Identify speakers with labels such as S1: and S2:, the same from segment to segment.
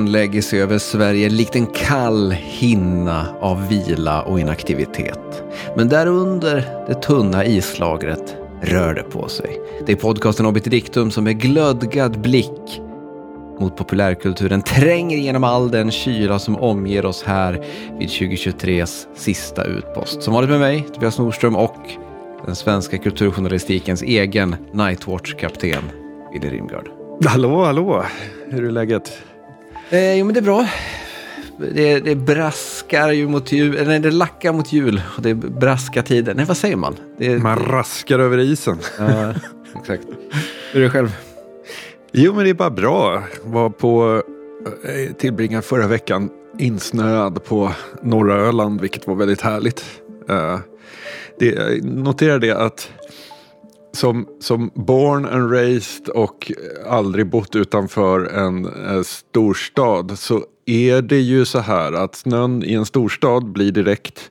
S1: Våren lägger sig över Sverige likt en kall hinna av vila och inaktivitet. Men därunder det tunna islagret rör det på sig. Det är podcasten Obiterdictum som med glödgad blick mot populärkulturen tränger igenom all den kyla som omger oss här vid 2023s sista utpost. Som vanligt med mig, Tobias Nordström och den svenska kulturjournalistikens egen Nightwatch-kapten, Wille Rimgard.
S2: Hallå, hallå! Hur är läget?
S1: Eh, jo, men det är bra. Det, det braskar ju mot jul, eller det lackar mot jul och det är braska tider. Nej, vad säger man? Det,
S2: Man raskar över isen.
S1: ja, exakt. Hur är det själv?
S2: Jo, men det är bara bra. Var på, eh, tillbringade förra veckan insnöad på norra Öland, vilket var väldigt härligt. Eh, det, jag noterade det att som, som born and raised och aldrig bott utanför en eh, storstad så är det ju så här att snön i en storstad blir direkt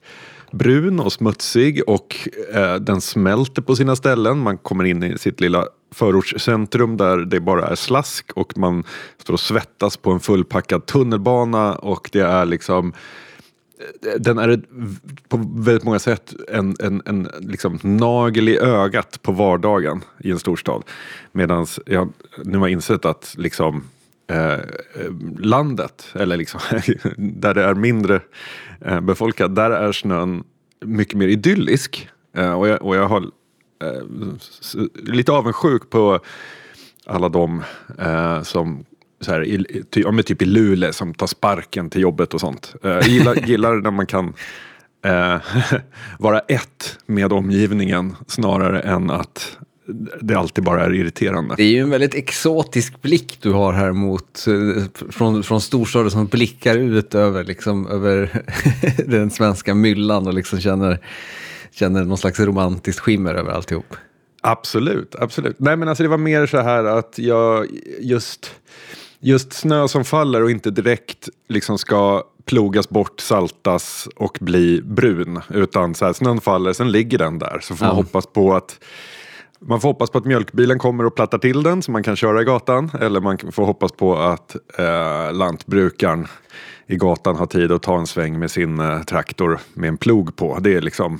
S2: brun och smutsig och eh, den smälter på sina ställen. Man kommer in i sitt lilla förortscentrum där det bara är slask och man står och svettas på en fullpackad tunnelbana och det är liksom den är på väldigt många sätt en, en, en liksom nagel i ögat på vardagen i en storstad. Medan jag nu har insett att liksom eh, landet, eller liksom där det är mindre eh, befolkat, där är snön mycket mer idyllisk. Eh, och, jag, och jag har eh, lite avundsjuk på alla de eh, som så här, i, ty, ja, typ i Luleå som tar sparken till jobbet och sånt. Eh, jag gillar, gillar när man kan eh, vara ett med omgivningen snarare än att det alltid bara är irriterande.
S1: Det är ju en väldigt exotisk blick du har här mot, eh, från, från storstaden som blickar ut över, liksom, över den svenska myllan och liksom känner, känner någon slags romantiskt skimmer över alltihop.
S2: Absolut, absolut. Nej men alltså det var mer så här att jag just, just snö som faller och inte direkt liksom ska plogas bort, saltas och bli brun. Utan så här, snön faller, sen ligger den där. Så får man
S1: Ja.
S2: hoppas på att man får hoppas på att mjölkbilen kommer och plattar till den så man kan köra i gatan. Eller man får hoppas på att eh, lantbrukaren i gatan har tid att ta en sväng med sin eh, traktor med en plog på. Det är liksom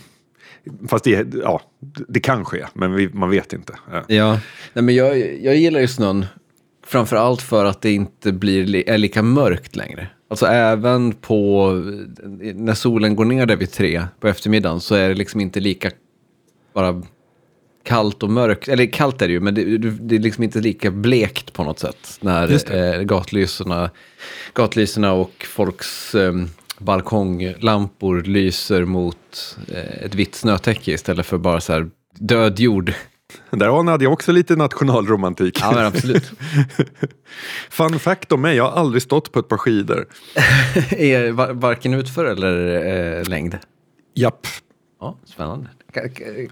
S2: Fast det, ja, det kan ske, men vi, man vet inte. Ja.
S1: Ja, Nej, men jag, jag gillar ju snön framför allt för att det inte blir, li- är lika mörkt längre. Alltså även på, när solen går ner där vid tre på eftermiddagen så är det liksom inte lika bara kallt och mörkt. Eller kallt är det ju, men det, det det är liksom inte lika blekt på något sätt. När eh, gatlyserna, gatlyserna och folks eh, balkonglampor lyser mot eh, ett vitt snötäcke istället för bara så här död jord.
S2: Där anade jag också lite nationalromantik.
S1: Ja, men absolut.
S2: Fun fact om mig, jag har aldrig stått på ett par skidor.
S1: är var, varken utför eller eh, längd?
S2: Japp.
S1: Ja, spännande. Kan,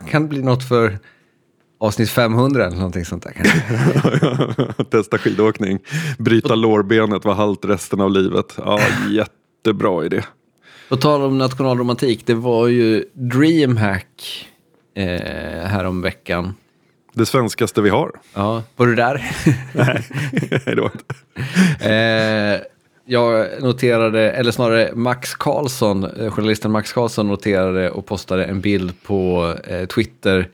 S1: kan det bli något för avsnitt 500 eller någonting sånt där kanske?
S2: Testa skidåkning. Bryta lårbenet, vara halt resten av livet. Ja, jättebra idé.
S1: På tal om nationalromantik, det var ju DreamHack eh, härom veckan.
S2: Det svenskaste vi har.
S1: Ja, var du där?
S2: Nej, det var inte.
S1: Eh, jag noterade, eller snarare Max Karlsson, eh, journalisten Max Karlsson noterade och postade en bild på eh, Twitter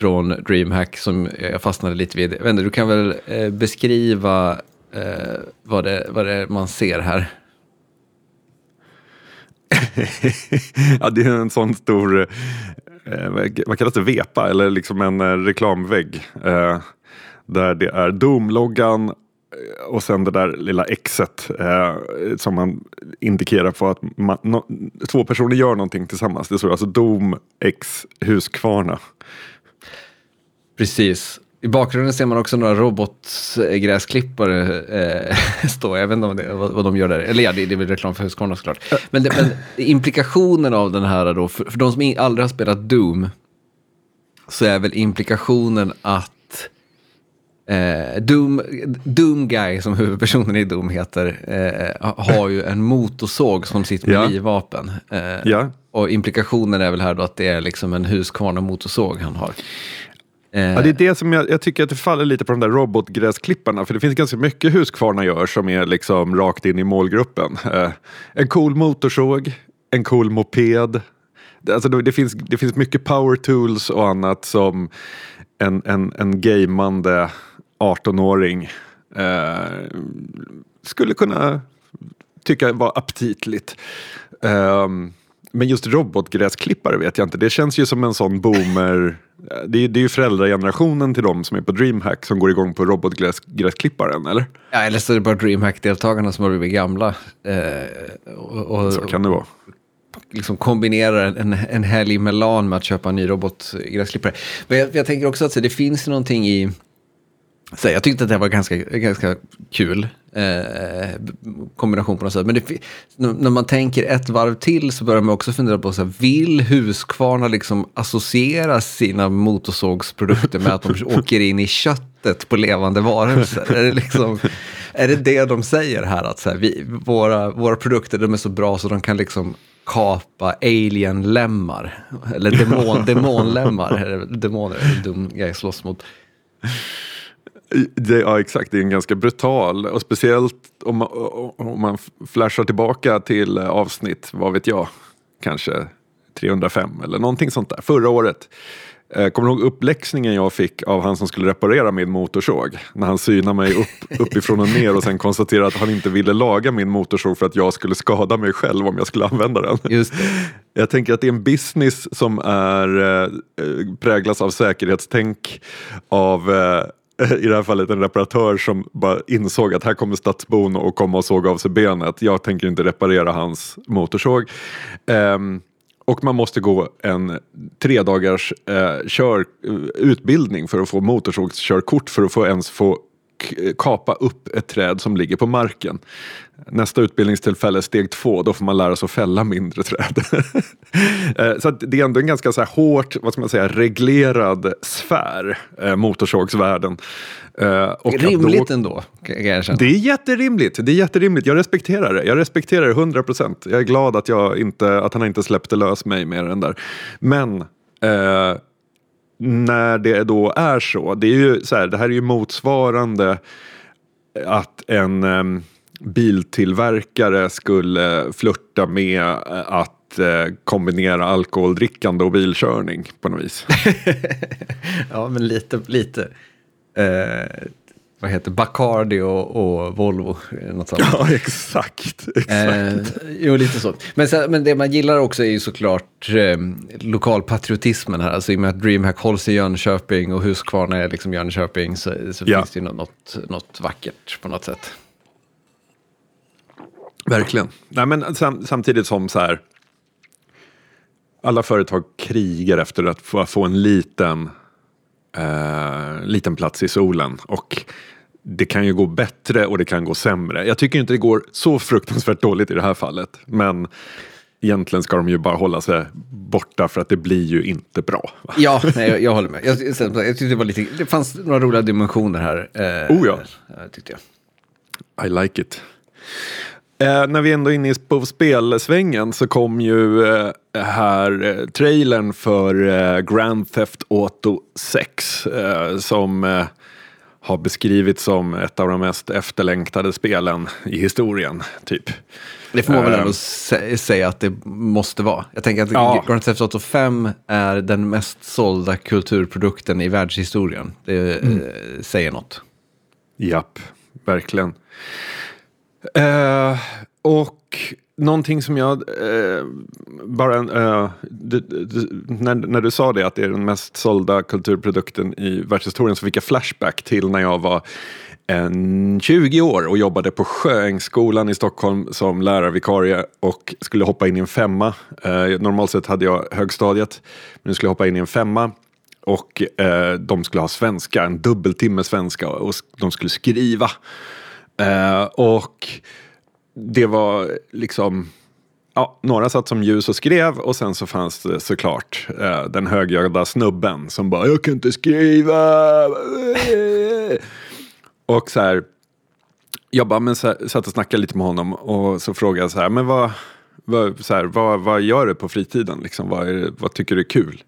S1: från DreamHack som jag fastnade lite vid. Inte, du kan väl eh, beskriva eh, vad, det, vad det man ser här?
S2: ja, det är en sån stor, eh, vad kallas det, vepa eller liksom en eh, reklamvägg. Eh, där det är Doom-loggan eh, och sen det där lilla exet eh, som man indikerar på att man, no, två personer gör någonting tillsammans. Det står alltså Doom X Huskvarna.
S1: Precis. I bakgrunden ser man också några robotgräsklippare eh, stå. Jag vet inte om det, vad, vad de gör där. Eller ja, det, det är väl reklam för Husqvarna såklart. Men, det, men implikationen av den här då, för, för de som aldrig har spelat Doom, så är väl implikationen att Eh, Doom, Doom Guy, som huvudpersonen i Doom heter, eh, har ju en motorsåg som sitt mejervapen.
S2: Ja. Eh, ja.
S1: Och implikationen är väl här då att det är liksom en Husqvarna motorsåg han har.
S2: Eh, ja, det är det som jag, jag, tycker att det faller lite på de där robotgräsklipparna. För det finns ganska mycket Husqvarna gör som är liksom rakt in i målgruppen. Eh, en cool motorsåg, en cool moped. Alltså det, finns, det finns mycket power tools och annat som en, en, en gamande 18-åring eh, skulle kunna tycka var aptitligt. Um, men just robotgräsklippare vet jag inte. Det känns ju som en sån boomer. Det är, det är ju föräldragenerationen till de som är på DreamHack som går igång på robotgräsklipparen, eller?
S1: Ja, eller så är det bara DreamHack-deltagarna som har blivit gamla. Eh,
S2: och, och, så kan det vara.
S1: Liksom kombinerar en, en helg med LAN med att köpa en ny robotgräsklippare. Men jag, jag tänker också att det finns någonting i så jag tyckte att det var ganska, ganska kul eh, kombination på något sätt. Men det, när man tänker ett varv till så börjar man också fundera på, så här, vill Husqvarna liksom associera sina motorsågsprodukter med att de åker in i köttet på levande varelser? är, det liksom, är det det de säger här? Att så här, vi, våra, våra produkter de är så bra så de kan liksom kapa alien-lemmar. Eller demon, demonlemmar. Demoner dum grej slåss mot.
S2: Det, ja exakt, det är en ganska brutal och speciellt om man, om man flashar tillbaka till avsnitt, vad vet jag, kanske 305 eller någonting sånt där, förra året. Eh, kommer du ihåg uppläxningen jag fick av han som skulle reparera min motorsåg? När han synade mig upp, uppifrån och ner och sen konstaterade att han inte ville laga min motorsåg för att jag skulle skada mig själv om jag skulle använda den.
S1: Just det.
S2: Jag tänker att det är en business som är, eh, präglas av säkerhetstänk, av eh, i det här fallet en reparatör som bara insåg att här kommer stadsbon och kom och såg av sig benet. Jag tänker inte reparera hans motorsåg. Um, och man måste gå en tre dagars eh, kör, eh, utbildning för att få motorsågskörkort för att få ens få kapa upp ett träd som ligger på marken. Nästa utbildningstillfälle, steg två, då får man lära sig att fälla mindre träd. Eh, så det är ändå en ganska så här hårt, vad ska man säga, reglerad sfär, eh, motorsågsvärlden.
S1: Eh, och Rimligt då, ändå, kan jag
S2: Det är jätterimligt, det är jätterimligt. Jag respekterar det. Jag respekterar det 100 procent. Jag är glad att, jag inte, att han inte släppte lös mig mer än där. Men eh, när det då är så, det, är ju så här, det här är ju motsvarande att en um, biltillverkare skulle flörta med eh, att eh, kombinera alkoholdrickande och bilkörning på något vis.
S1: ja, men lite, lite. Eh, vad heter Bacardi och, och Volvo. Något sånt.
S2: Ja, exakt. exakt. Eh,
S1: jo, lite så. Men, så, men det man gillar också är ju såklart eh, lokalpatriotismen här. Alltså i och med att DreamHack hålls i Jönköping och Husqvarna är liksom Jönköping så, så ja. finns det ju något, något vackert på något sätt.
S2: Verkligen. Nej, men sam samtidigt som så här. Alla företag krigar efter att få, få en liten, eh, liten plats i solen. Och det kan ju gå bättre och det kan gå sämre. Jag tycker inte det går så fruktansvärt dåligt i det här fallet. Men egentligen ska de ju bara hålla sig borta för att det blir ju inte bra.
S1: Va? Ja, nej, jag, jag håller med. Jag, jag, jag tyckte det, var lite, det fanns några roliga dimensioner här.
S2: Eh, oh ja.
S1: Tyckte
S2: jag. I like it. Eh, när vi ändå är inne på spelsvängen så kom ju eh, här eh, trailern för eh, Grand Theft Auto 6 eh, som eh, har beskrivits som ett av de mest efterlängtade spelen i historien. typ.
S1: Det får man väl ändå uh, säga att det måste vara. Jag tänker att ja. Grand Theft Auto 5 är den mest sålda kulturprodukten i världshistorien. Det mm. säger något.
S2: Japp, verkligen. Eh, och någonting som jag eh, bara, eh, du, du, när, när du sa det att det är den mest sålda kulturprodukten i världshistorien så fick jag flashback till när jag var en 20 år och jobbade på Sjöängsskolan i Stockholm som lärarvikarie och skulle hoppa in i en femma. Eh, normalt sett hade jag högstadiet, men nu skulle jag hoppa in i en femma Och eh, de skulle ha svenska, en dubbeltimme svenska och de skulle skriva. Eh, och det var liksom, ja, några satt som ljus och skrev och sen så fanns det såklart eh, den högljudda snubben som bara, jag kan inte skriva. och så här, jag bara, men så här, satt och snackade lite med honom och så frågade jag så här, men vad, vad, så här, vad, vad gör du på fritiden? Liksom, vad, är, vad tycker du är kul?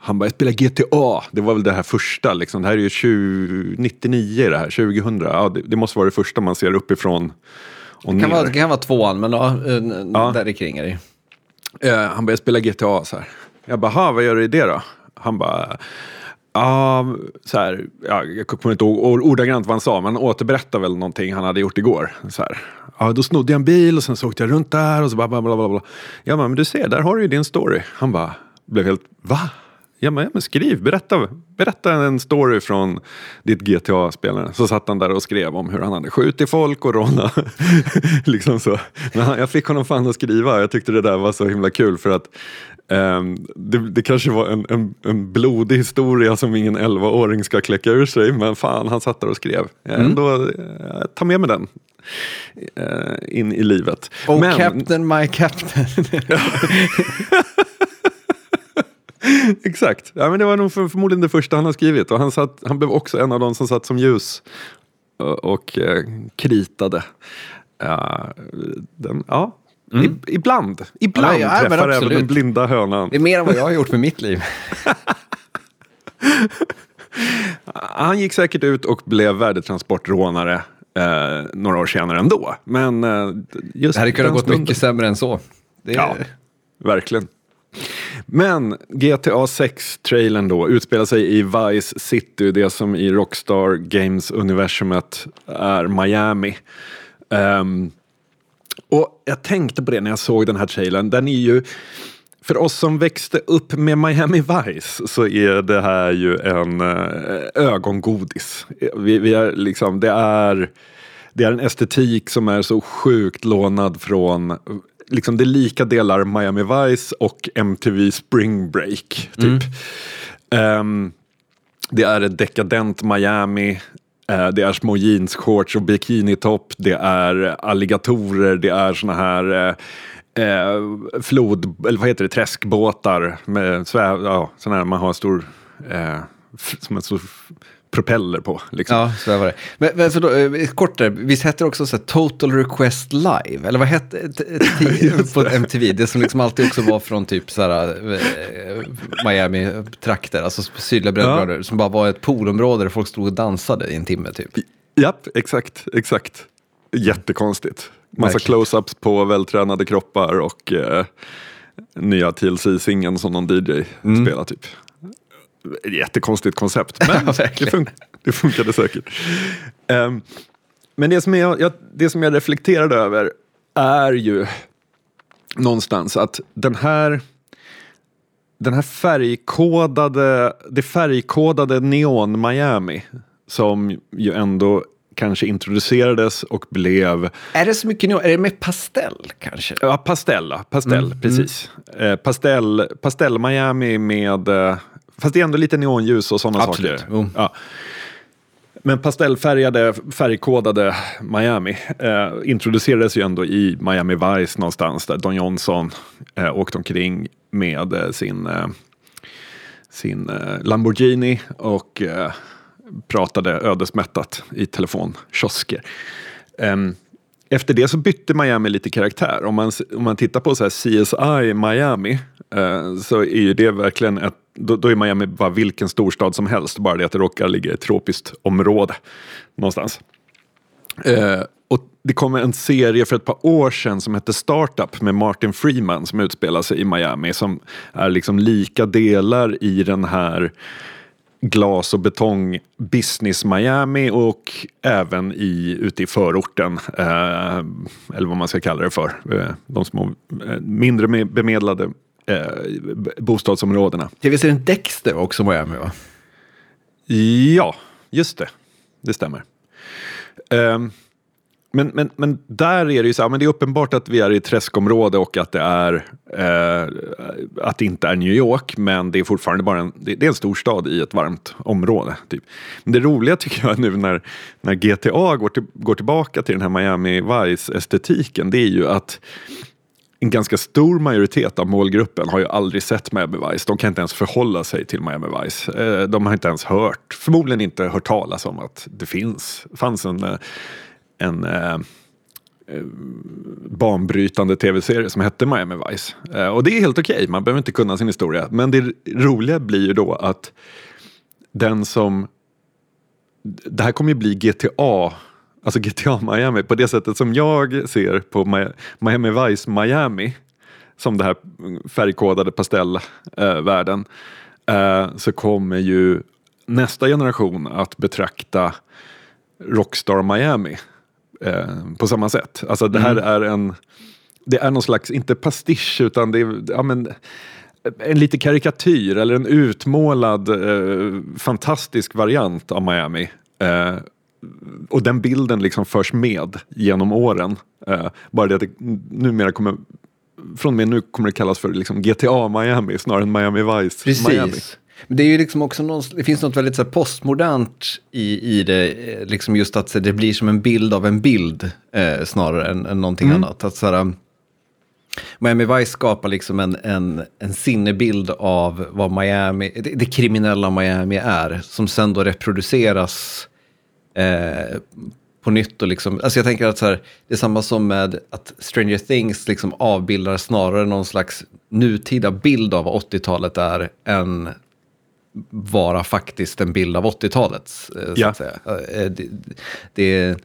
S2: Han bara, jag spelar GTA. Det var väl det här första. Liksom. Det här är ju 20, 99 det här, 2000. Ja, det, det måste vara det första man ser uppifrån och
S1: Det kan,
S2: ner.
S1: vara, det kan vara tvåan, men ja, eh,
S2: Ja.
S1: där kring är det ju.
S2: Eh, han började spela GTA så här. Jag bara, "Ha, vad gör du i det då? Han bara, ja, så här, ja, jag kommer inte ihåg or- ordagrant vad han sa, men han återberättade väl någonting han hade gjort igår. Så här. Ja, då snodde jag en bil och sen så åkte jag runt där och så bara bla bla bla. bla. Jag bara, men du ser, där har du ju din story. Han bara, blev helt, va? Ja men, ja, men skriv, berätta, berätta en story från ditt GTA-spelare. Så satt han där och skrev om hur han hade skjutit folk och rånat. liksom så. Men han, jag fick honom fan att skriva. Jag tyckte det där var så himla kul för att ehm, det, det kanske var en, en, en blodig historia som ingen 11-åring ska kläcka ur sig. Men fan, han satt där och skrev. Jag ändå, eh, ta med mig den eh, in i livet.
S1: Oh
S2: Men-
S1: Captain, my Captain.
S2: Exakt. Ja, men det var nog för, förmodligen det första han har skrivit. Och han, satt, han blev också en av de som satt som ljus och, och eh, kritade. Ja, den, ja. I, ibland, ibland
S1: Mm. Ja, ja,
S2: träffar även den blinda hönan.
S1: det är mer än vad jag har gjort med mitt liv.
S2: Han gick säkert ut och blev värdetransportrånare eh, några år senare ändå. Men eh, just
S1: Det hade kunnat gått
S2: stunden-
S1: mycket sämre än så. Det är,
S2: Ja, verkligen. Men GTA 6-trailern då utspelar sig i Vice City, det som i Rockstar Games-universumet är Miami. Um, och jag tänkte på det när jag såg den här trailern. Den är ju, för oss som växte upp med Miami Vice så är det här ju en eh, ögongodis. Vi, vi är liksom, det är det är en estetik som är så sjukt lånad från Liksom det är lika delar Miami Vice och MTV Spring Break. Typ. Ehm, det är ett dekadent Miami. eh, Det är små jeansshorts och bikinitopp. Det är alligatorer. Det är såna här eh, eh, flod, eller vad heter det, träskbåtar. Med sväv, ja, såna här man har stor, eh, f- som en stor propeller på. Liksom.
S1: Ja, så var det. Men, men för då, eh, kort där, visst hette det också så här, Total Request Live? Eller vad hette t- t- på MTV? Det som liksom alltid också var från typ så här, eh, Miami-trakter, alltså sydliga breddgrader, som bara var ett poolområde där folk stod och dansade i en timme typ.
S2: Japp, exakt, exakt. Jättekonstigt. Massa close-ups på vältränade kroppar och eh, nya TLC-singeln som någon DJ spelar typ. Jättekonstigt koncept, men
S1: Mm. Ja,
S2: det, fun- det funkade säkert. Ehm, men det som, jag, jag, det som jag reflekterade över är ju någonstans att den här den här färgkodade, det färgkodade neon Miami som ju ändå kanske introducerades och blev
S1: Är det så mycket nu? Är det med pastell kanske?
S2: Ja, pastell, ja. pastell, precis. Eh, pastell, pastell Miami med, eh, fast det är ändå lite neonljus och sådana
S1: Absolut,
S2: saker. Ja. Men pastellfärgade, färgkodade Miami eh, introducerades ju ändå i Miami Vice någonstans där Don Johnson eh, åkte omkring med eh, sin, eh, sin eh, Lamborghini och eh, pratade ödesmättat i telefonkiosker. Ehm, efter det så bytte Miami lite karaktär. Om man, om man tittar på så här CSI Miami så är ju det verkligen ett, då, då är Miami bara vilken storstad som helst, bara det att det råkar ligga i ett tropiskt område någonstans. Eh, och det kom en serie för ett par år sedan som hette Startup med Martin Freeman som utspelar sig i Miami som är liksom lika delar i den här glas och betong business Miami och även i, ute i förorten, eh, eller vad man ska kalla det för, eh, de små eh, mindre bemedlade eh, bostadsområdena.
S1: Tv-serien Dexter var också Miami va?
S2: Ja, just det. Det stämmer. Ehm, men, men, men där är det ju så här, men det är uppenbart att vi är i ett träskområde och att det är eh, att det inte är New York, men det är fortfarande bara en, det är en stor stad i ett varmt område. Typ. Men det roliga tycker jag nu när, när GTA går, till, går tillbaka till den här Miami Vice-estetiken, det är ju att en ganska stor majoritet av målgruppen har ju aldrig sett Miami Vice. De kan inte ens förhålla sig till Miami Vice. Eh, de har inte ens hört, förmodligen inte hört talas om att det finns, fanns en, eh, en eh, banbrytande tv-serie som hette Miami Vice. Och det är helt okej, okay. man behöver inte kunna sin historia. Men det roliga blir ju då att den som... Det här kommer ju bli GTA alltså GTA Miami, på det sättet som jag ser på Miami Vice Miami, som det här färgkodade pastellvärlden, eh, så kommer ju nästa generation att betrakta Rockstar Miami eh, på samma sätt. Alltså det här mm. är en, det är någon slags, inte pastisch, utan det är, ja men, en lite karikatyr eller en utmålad eh, fantastisk variant av Miami. Eh, och den bilden liksom förs med genom åren. Uh, bara det att det numera kommer från och med nu kommer det kallas för liksom GTA Miami snarare än Miami Vice
S1: Precis.
S2: Miami.
S1: Men det är ju liksom också någon, det finns något väldigt så postmodernt i, i det, eh, liksom just att det blir som en bild av en bild eh, snarare än, än någonting mm. annat. Att, så här, Miami Vice skapar liksom en, en, en sinnebild av vad Miami, det, det kriminella Miami är, som sen då reproduceras eh, på nytt. Och liksom, alltså jag tänker att så här, det är samma som med att Stranger Things liksom avbildar snarare någon slags nutida bild av vad 80-talet är än vara faktiskt en bild av 80-talet. Eh, ja. Eh, det, det,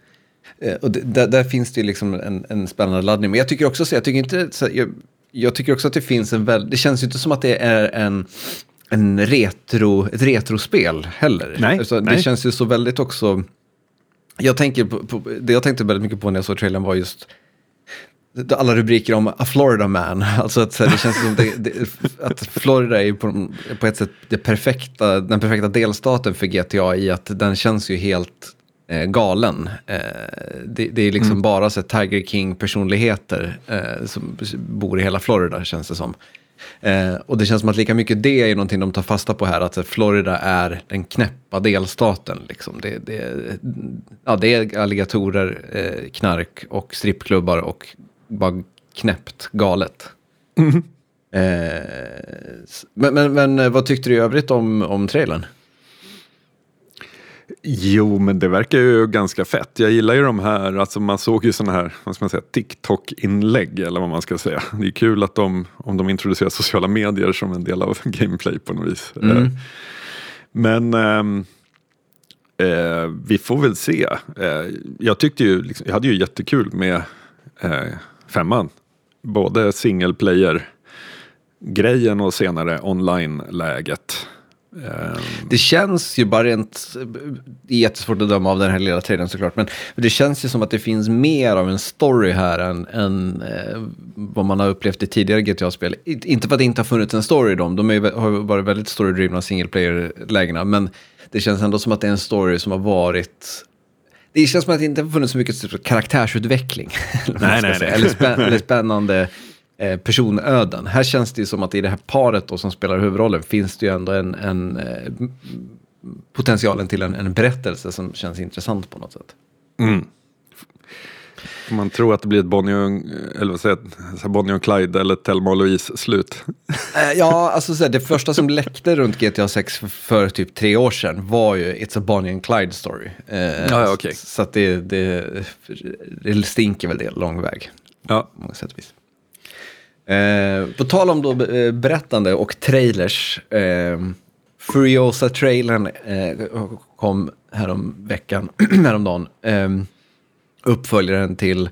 S1: och det, där, där, finns det liksom en, en spännande laddning. Men jag tycker också så, jag tycker inte, så, jag, jag tycker också att det finns en väldigt, det känns ju inte som att det är en en retro, ett retrospel heller.
S2: Nej,
S1: alltså, nej. Det känns ju så väldigt också jag tänker på, på, det jag tänkte väldigt mycket på när jag såg trailern var just alla rubriker om A Florida Man. Alltså att det känns som det, det, att Florida är på, på ett sätt det perfekta, den perfekta delstaten för GTA i att den känns ju helt eh, galen. Eh, det, det, är liksom mm. bara så Tiger King-personligheter eh, som bor i hela Florida känns det som. Eh, och det känns som att lika mycket det är någonting de tar fasta på här, att Florida är den knäppa delstaten. Liksom. Det, det, ja, det är alligatorer, eh, knark och strippklubbar och bara knäppt galet. Mm. Eh, men, men, men, eh, vad tyckte du i övrigt om, om trailern?
S2: Jo, men det verkar ju ganska fett. Jag gillar ju de här, alltså man såg ju sådana här, vad ska man säga, TikTok-inlägg eller vad man ska säga. Det är kul att de, om de introducerar sociala medier som en del av gameplay på något vis. Mm. Eh, men eh, vi får väl se. Eh, jag tyckte ju, liksom, jag hade ju jättekul med eh, femman. Både single player grejen och senare online-läget.
S1: Ehm. Det känns ju bara rent, det är jättesvårt att döma av den här lilla trailern såklart, men det känns ju som att det finns mer av en story här än, än eh, vad man har upplevt i tidigare GTA-spel. Inte för att det inte har funnits en story i dem, de är, har varit väldigt storydrivna single player-lägena, men det känns ändå som att det är en story som har varit det känns som att det inte har funnits så mycket karaktärsutveckling.
S2: nej, nej, nej.
S1: Eller spännande Eh, personöden. Här känns det ju som att i det här paret då, som spelar huvudrollen finns det ju ändå en, en eh, potentialen till en, en, berättelse som känns intressant på något sätt.
S2: Mm. Man tro att det blir ett Bonnie och, eller vad säger jag, Bonnie och Clyde eller Thelma och Louise-slut?
S1: Eh, ja, alltså så här, det första som läckte runt GTA 6 för, för, typ tre år sedan var ju It's a Bonnie and Clyde story.
S2: Eh, ja, okay.
S1: Så, så att det, det, det stinker väl det lång väg.
S2: Ja.
S1: På många sätt och vis. Eh, på tal om då eh, berättande och trailers. Eh, Furiosa-trailern eh, kom härom veckan, häromdagen. Eh, uppföljaren till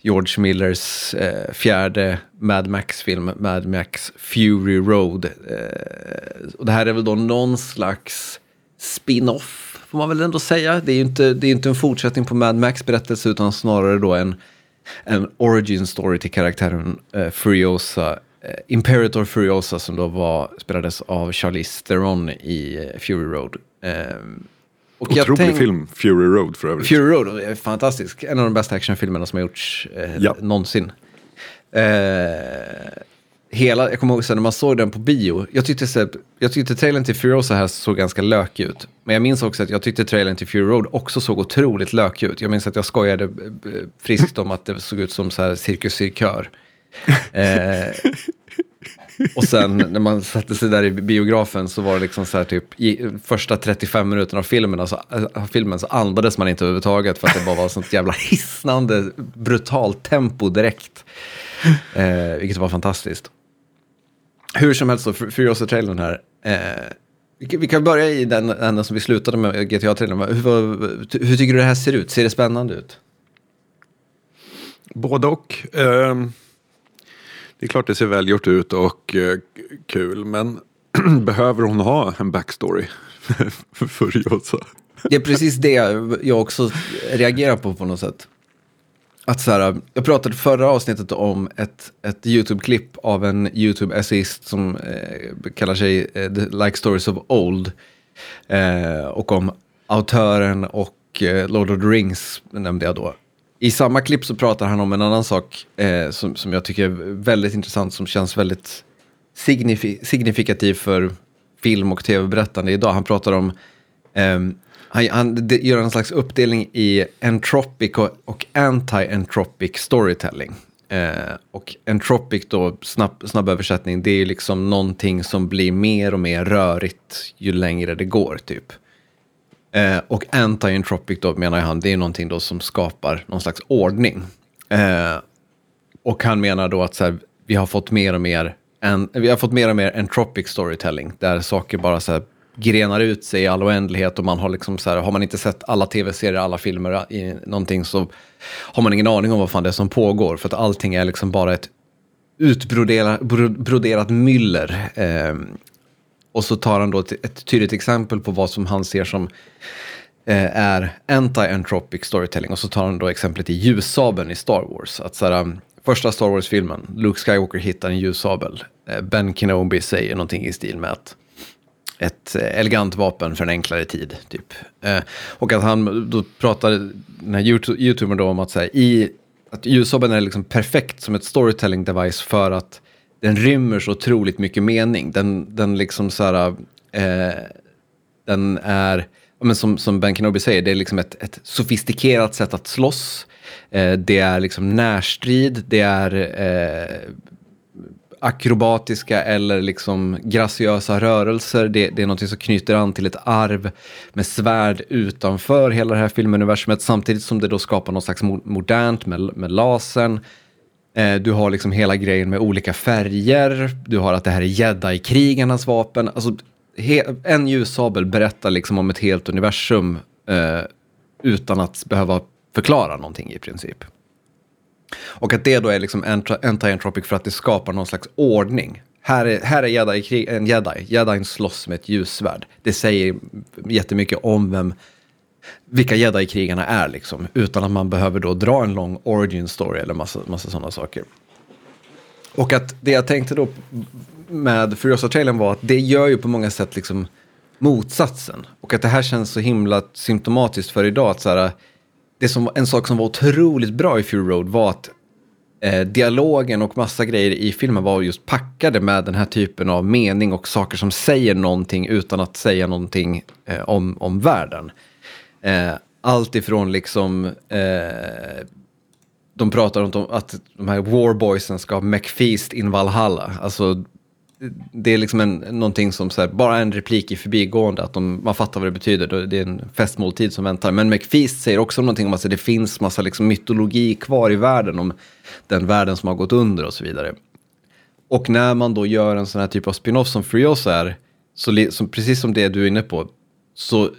S1: George Millers eh, fjärde Mad Max-film, Mad Max Fury Road. Eh, och det här är väl då någon slags spin-off, får man väl ändå säga. Det är ju inte, det är inte en fortsättning på Mad Max-berättelse, utan snarare då en en origin story till karaktären uh, Furiosa. Uh, Imperator Furiosa som då var, spelades av Charlize Theron i uh, Fury Road. Uh, Och
S2: Otrolig
S1: tänk-
S2: film, Fury Road för övrigt.
S1: Fury Road är fantastisk. En av de bästa actionfilmerna som har gjorts eh,
S2: Ja.
S1: någonsin. Eh, hela, jag kommer ihåg sen när man såg den på bio. Jag tyckte, så, jag tyckte trailern till Furiosa här såg ganska lökig ut. Men jag minns också att jag tyckte trailern till Fury Road också såg otroligt lökig ut. Jag minns att jag skojade eh, friskt om att det såg ut som så här cirkus cirkör. Eh, och sen när man satte sig där i biografen så var det liksom så här typ i första 35 minuterna av filmen, alltså, av filmen så andades man inte överhuvudtaget för att det bara var sånt jävla hisnande brutalt tempo direkt. Eh, vilket var fantastiskt. Hur som helst Furiosa-trailern här. Eh, vi, kan- vi kan börja i den änden som vi slutade med GTA-trailern. Hur, vad- hur tycker du det här ser ut? Ser det spännande ut?
S2: Både och. Ehm, det är klart det ser välgjort ut och eh, kul, men behöver hon ha en backstory? Furiosa.
S1: Det är precis det jag också reagerar på på något sätt. Att så här, jag pratade förra avsnittet om ett, ett YouTube-klipp av en YouTube-essayist som eh, kallar sig eh, The Like Stories of Old. Eh, och om autören och eh, Lord of the Rings nämnde jag då. I samma klipp så pratar han om en annan sak eh, som, som jag tycker är väldigt intressant, som känns väldigt signifi- signifikativ för film och tv-berättande idag. Han pratar om ehm, han, han det gör en slags uppdelning i entropic och, och anti-entropic storytelling. Eh, och entropic då, snabb, snabb översättning, det är liksom någonting som blir mer och mer rörigt ju längre det går typ. Eh, och anti-entropic då menar han, det är någonting då som skapar någon slags ordning. Eh, och han menar då att så här, vi har fått mer och mer en, vi har fått mer och mer entropic storytelling, där saker bara så här grenar ut sig i all oändlighet och man har liksom så här, har man inte sett alla tv-serier, alla filmer i någonting så har man ingen aning om vad fan det är som pågår, för att allting är liksom bara ett utbroderat broderat myller. Eh, och så tar han då ett, ett tydligt exempel på vad som han ser som eh, är anti-entropic storytelling. Och så tar han då exemplet i ljussabeln i Star Wars. Att så här, um, första Star Wars-filmen, Luke Skywalker hittar en ljussabel. Eh, ben Kenobi säger någonting i stil med att ett elegant vapen för en enklare tid. Typ. Eh, och att han då pratade, den här youtubern då om att, så här, i, att ljussabeln är liksom perfekt som ett storytelling device för att den rymmer så otroligt mycket mening. Den, den liksom så här, eh, den är, men som, som Ben Kenobi säger, det är liksom ett, ett sofistikerat sätt att slåss. Eh, det är liksom närstrid, det är eh, akrobatiska eller liksom graciösa rörelser. Det, det är något som knyter an till ett arv med svärd utanför hela det här filmuniversumet samtidigt som det då skapar något slags modernt med, med lasern. Eh, du har liksom hela grejen med olika färger. Du har att det här är jedi-krigarnas vapen. Alltså, he- en ljussabel berättar liksom om ett helt universum eh, utan att behöva förklara någonting i princip. Och att det då är liksom anti-entropic för att det skapar någon slags ordning. Här är, här är jedi, krig- en jedi. Jedin slåss med ett ljussvärd. Det säger jättemycket om vem, vilka jedi-krigarna är liksom. Utan att man behöver då dra en lång origin story eller massa, massa sådana saker. Och att det jag tänkte då med Furiosa-trailern var att det gör ju på många sätt liksom motsatsen. Och att det här känns så himla symptomatiskt för idag. Att så här, det som, en sak som var otroligt bra i Fury Road var att eh, dialogen och massa grejer i filmen var just packade med den här typen av mening och saker som säger någonting utan att säga någonting eh, om, om världen. Eh, allt ifrån liksom, eh, de pratar om att de här warboysen ska ha McFeast in Valhalla. Alltså, det är liksom en, någonting som så här, bara en replik i förbigående, att de, man fattar vad det betyder. Då- Det är en festmåltid som väntar. Men McFeast säger också någonting om att det finns massa liksom mytologi kvar i världen, om den världen som har gått under och så vidare. Och när man då gör en sån här typ av spin-off som Frios är, så, som, precis som det du är inne på, så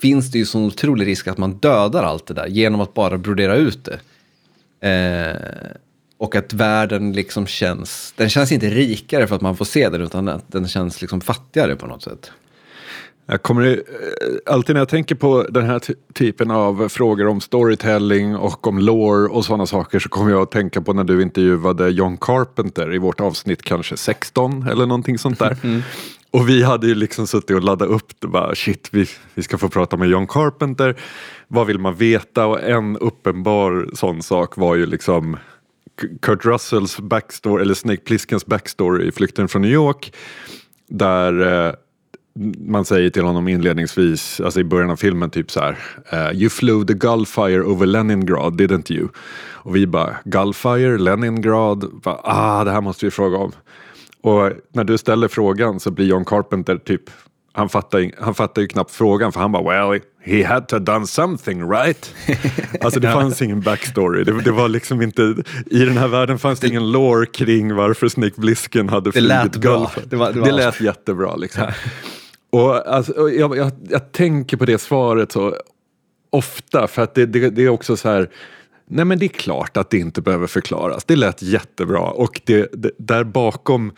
S1: finns det ju sån otrolig risk att man dödar allt det där genom att bara brodera ut det. Eh, och att världen liksom känns, den känns inte rikare för att man får se den, utan att den känns liksom fattigare på något sätt.
S2: Jag kommer eh, alltid när jag tänker på den här ty- typen av frågor om storytelling och om lore och sådana saker så kommer jag att tänka på när du intervjuade John Carpenter i vårt avsnitt kanske 16 eller någonting sånt där. och vi hade ju liksom suttit och laddat upp det bara shit vi, vi ska få prata med John Carpenter. Vad vill man veta? Och en uppenbar sån sak var ju liksom Kurt Russells backstory, eller Snake Pliskens backstory i Flykten från New York. Där eh, man säger till honom inledningsvis, alltså i början av filmen, typ så här. Uh, you flew the Gulfire over Leningrad, didn't you? Och vi bara, Gulfire, Leningrad, bara, ah det här måste vi fråga om. Och när du ställer frågan så blir John Carpenter typ, han fattar, han fattar ju knappt frågan för han bara, well, he had to have done something right. alltså det fanns ingen backstory. Det, det, var liksom inte, I den här världen fanns det, det ingen lore kring varför Snake Blisken hade flugit
S1: Det lät bra.
S2: Det, var, det, var det lät jättebra liksom. Och, alltså, och jag, jag, jag, tänker på det svaret så ofta för att det, det, det, är också så här Nej men det är klart att det inte behöver förklaras. Det lät jättebra och det, det där bakom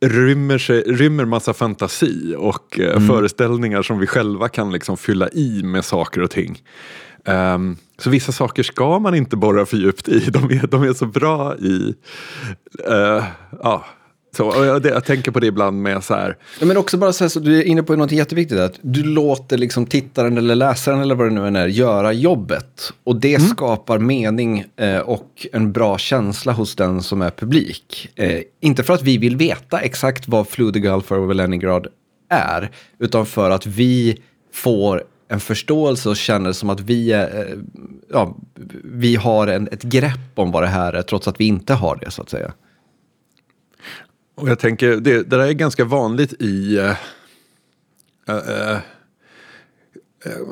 S2: rymmer, sig, rymmer massa fantasi och eh, mm. föreställningar som vi själva kan liksom fylla i med saker och ting. Um, så vissa saker ska man inte borra för djupt i. De är, de är så bra i uh, ja, så, jag, jag, tänker på det ibland med så här.
S1: Ja, men också bara så här, så du är inne på något jätteviktigt. Att du låter liksom tittaren eller läsaren eller vad det nu än är göra jobbet. Och det mm. skapar mening eh, och en bra känsla hos den som är publik. Eh, inte för att vi vill veta exakt vad Flew Gulf över Leningrad är. Utan för att vi får en förståelse och känner som att vi, eh, ja, vi har en, ett grepp om vad det här är, trots att vi inte har det så att säga.
S2: Och jag tänker, det, det där är ganska vanligt i uh, uh,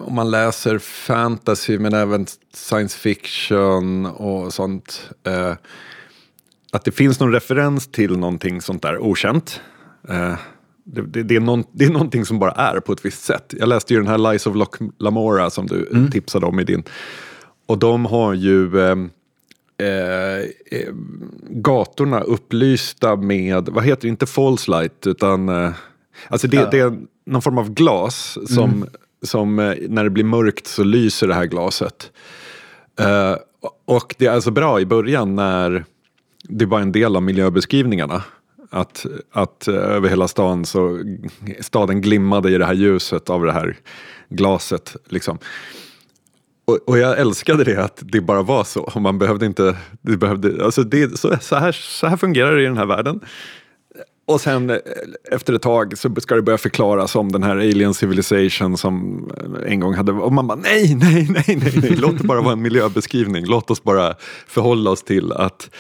S2: om man läser fantasy men även science fiction och sånt. att det finns någon referens till någonting sånt där okänt. Det, det, det, är någon, det är någonting som bara är på ett visst sätt. Jag läste ju den här Lies of Loch Lamora som du mm. tipsade om i din. Och de har ju Eh, eh, gatorna upplysta med, vad heter det, inte false light utan eh, Alltså det, ja. det, är någon form av glas som, mm. som eh, när det blir mörkt så lyser det här glaset. Eh, och det är alltså bra i början när det var en del av miljöbeskrivningarna. Att, att över hela stan så staden glimmade i det här ljuset av det här glaset. Liksom. Och, och, jag älskade det att det bara var så. Man behövde inte, det behövde, alltså det, så, så, här, så här fungerar det i den här världen. Och sen eh, efter ett tag så ska det börja förklaras om den här alien civilization som eh, en gång hade, och man bara nej, nej, nej, nej, nej, låt det bara vara en miljöbeskrivning. Låt oss bara förhålla oss till att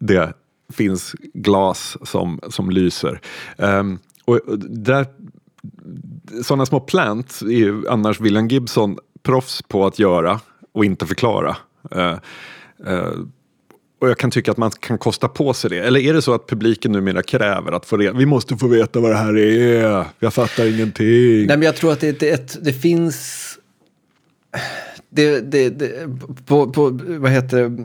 S2: det finns glas som, som lyser. Um, och där, sådana små plants är ju annars William Gibson proffs på att göra och inte förklara. Uh, uh, och jag kan tycka att man kan kosta på sig det. Eller är det så att publiken numera kräver att få reda Vi måste få veta vad det här är. Jag fattar ingenting.
S1: Nej, men jag tror att det, det, det finns... Det, det, det, på, på, vad heter det?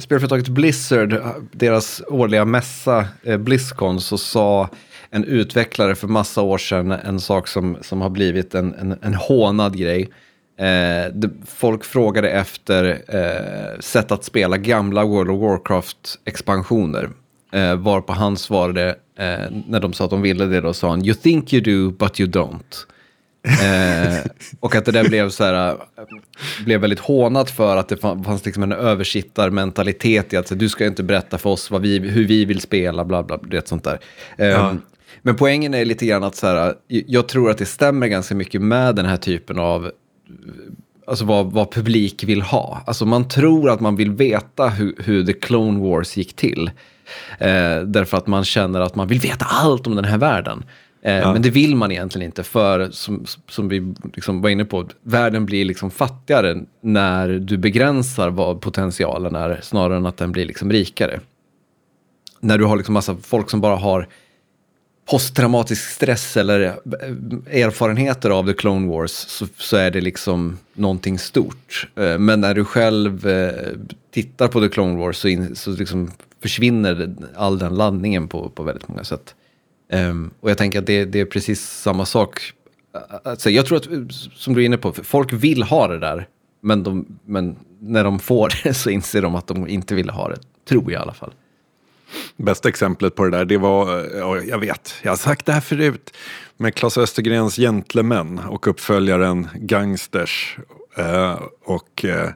S1: Spelföretaget Blizzard, deras årliga mässa, eh, Blizzcon, så sa en utvecklare för massa år sedan en sak som, som har blivit en, en, en hånad grej. Eh, folk frågade efter eh, sätt att spela gamla World of Warcraft-expansioner. Eh, varpå han svarade, eh, när de sa att de ville det, då sa han “You think you do, but you don't”. eh, och att det där blev, så här, blev väldigt hånat för att det fanns liksom en översittarmentalitet i att du ska inte berätta för oss vad vi, hur vi vill spela, bla bla, det sånt där. Eh, ja. Men poängen är lite grann att så här, jag tror att det stämmer ganska mycket med den här typen av alltså vad, vad publik vill ha. Alltså man tror att man vill veta hur, hur The Clone Wars gick till. Eh, därför att man känner att man vill veta allt om den här världen. Eh, ja. Men det vill man egentligen inte för, som, som vi liksom var inne på, världen blir liksom fattigare när du begränsar vad potentialen är, snarare än att den blir liksom rikare. När du har liksom massa folk som bara har posttraumatisk stress eller eh, erfarenheter av The Clone Wars så, så, är det liksom någonting stort. Eh, men när du själv eh, tittar på The Clone Wars så, in, så liksom försvinner all den laddningen på, på väldigt många sätt. Ehm, och jag tänker att det, det, är precis samma sak. Alltså, jag tror att, som du är inne på, folk vill ha det där. Men, de, men när de får det så inser de att de inte vill ha det. Tror jag i alla fall.
S2: Bästa exemplet på det där, det var, eh, jag vet, jag har sagt det här förut, med Claes Östergrens Gentlemän och uppföljaren Gangsters. Eh, och, eh,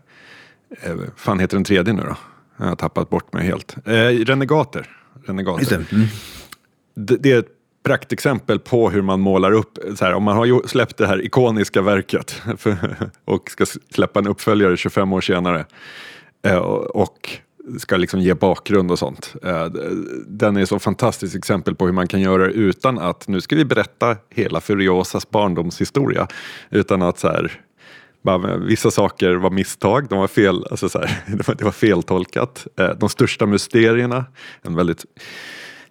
S2: fan heter den tredje nu då? Jag har tappat bort mig helt. Renegater. Renegater.
S1: Mm.
S2: Det, det är ett praktexempel på hur man målar upp, så här, om man har släppt det här ikoniska verket och ska släppa en uppföljare 25 år senare och ska liksom ge bakgrund och sånt. Eh, den är så fantastiskt exempel på hur man kan göra det utan att, nu ska vi berätta hela Furiosas barndomshistoria, utan att så här, bara, vissa saker var misstag, de var fel, alltså så här, det, var, det var feltolkat. Eh, de största mysterierna, en väldigt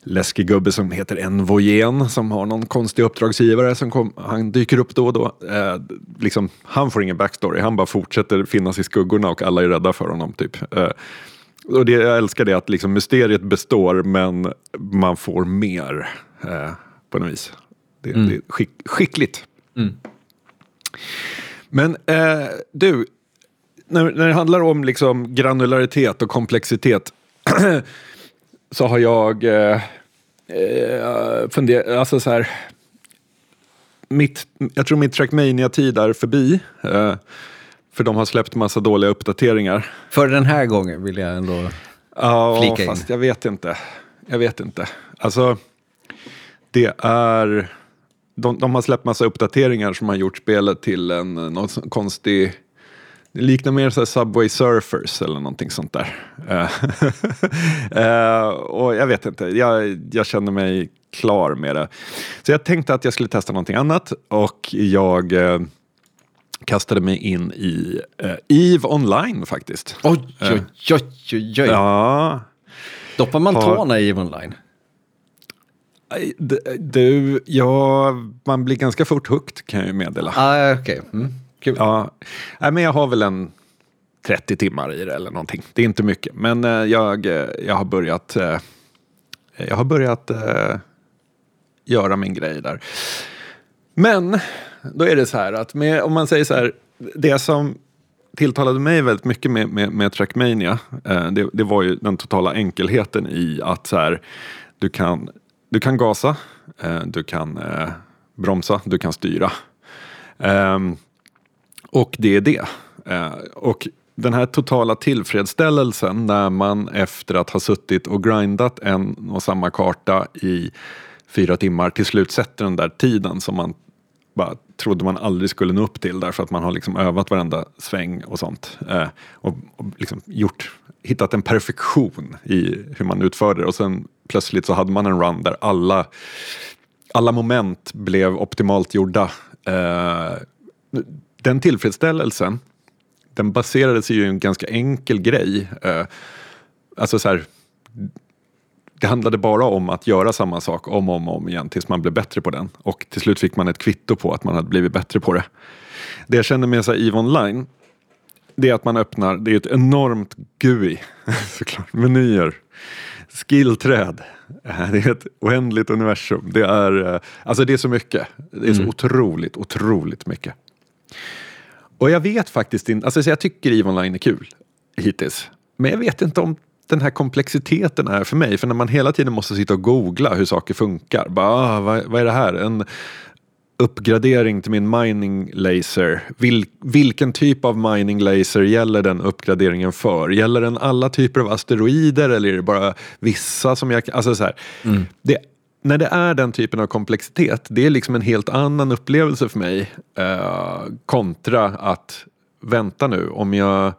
S2: läskig gubbe som heter Envoyen som har någon konstig uppdragsgivare som kom, han dyker upp då och då. Eh, liksom, han får ingen backstory, han bara fortsätter finnas i skuggorna och alla är rädda för honom. typ. Eh, och det, jag älskar det att liksom, mysteriet består men man får mer eh, på något vis. Det, det är skick, skickligt. Men eh, du, när, när det handlar om liksom granularitet och komplexitet så har jag eh, eh, funderat, alltså så här, mitt, jag tror min Trackmania-tid är förbi. Eh, för de har släppt massa dåliga uppdateringar.
S1: För den här gången vill jag ändå...
S2: Ja,
S1: Flika in.
S2: fast jag vet inte. Jag vet inte. Alltså, det är... De, de har släppt massa uppdateringar som har gjort spelet till en någon konstig... Det liknar mer så Subway Surfers eller någonting sånt där. Eh, och jag vet inte, jag, jag känner mig klar med det. Så jag tänkte att jag skulle testa någonting annat och jag eh, kastade mig in i eh, EVE Online faktiskt.
S1: Oj, oj, oj, oj, oj.
S2: Ja,
S1: Doppar man
S2: Har-
S1: tårna i EVE Online?
S2: Du, ja, man blir ganska fort hooked kan jag ju meddela.
S1: Ah, okej. Mm. Kul.
S2: Ja, men jag har väl en 30 timmar i det eller någonting. Det är inte mycket, men eh, jag, eh, jag har börjat, eh, jag har börjat eh, göra min grej där. Men då är det så här att med, om man säger så här, det som tilltalade mig väldigt mycket med, med, med Trackmania, eh, det, det var ju den totala enkelheten i att så här, du kan, du kan gasa, eh, du kan eh, bromsa, du kan styra. Ehm, och det är det. Eh, och den här totala tillfredsställelsen när man efter att ha suttit och grindat en och samma karta i fyra timmar till slut sätter den där tiden som man bara trodde man aldrig skulle nå upp till därför att man har liksom övat varenda sväng och sånt. Eh, och och liksom gjort, hittat en perfektion i hur man utförde det och sen plötsligt så hade man en run där alla, alla moment blev optimalt gjorda. Eh, den tillfredsställelsen, den baserades ju i en ganska enkel grej. Eh, alltså så här, det handlade bara om att göra samma sak om och om, om igen tills man blev bättre på den. Och till slut fick man ett kvitto på att man hade blivit bättre på det. Det jag känner med så här, EVE Online, det är att man öppnar, det är ett enormt GUI, såklart, menyer, skillträd. Eh, Det är ett oändligt universum. Det är, eh, alltså det är så mycket. Det är så otroligt, otroligt mycket. Och jag vet faktiskt inte, alltså så jag tycker EVE Online är kul hittills. Men jag vet inte om den här komplexiteten är för mig. För när man hela tiden måste sitta och googla hur saker funkar. Bara, ah, vad, vad är det här? En uppgradering till min mining laser. Vil, vilken typ av mining laser gäller den uppgraderingen för? Gäller den alla typer av asteroider eller är det bara vissa som jag Alltså så här, det, när det är den typen av komplexitet, det är liksom en helt annan upplevelse för mig eh, kontra att vänta nu, om jag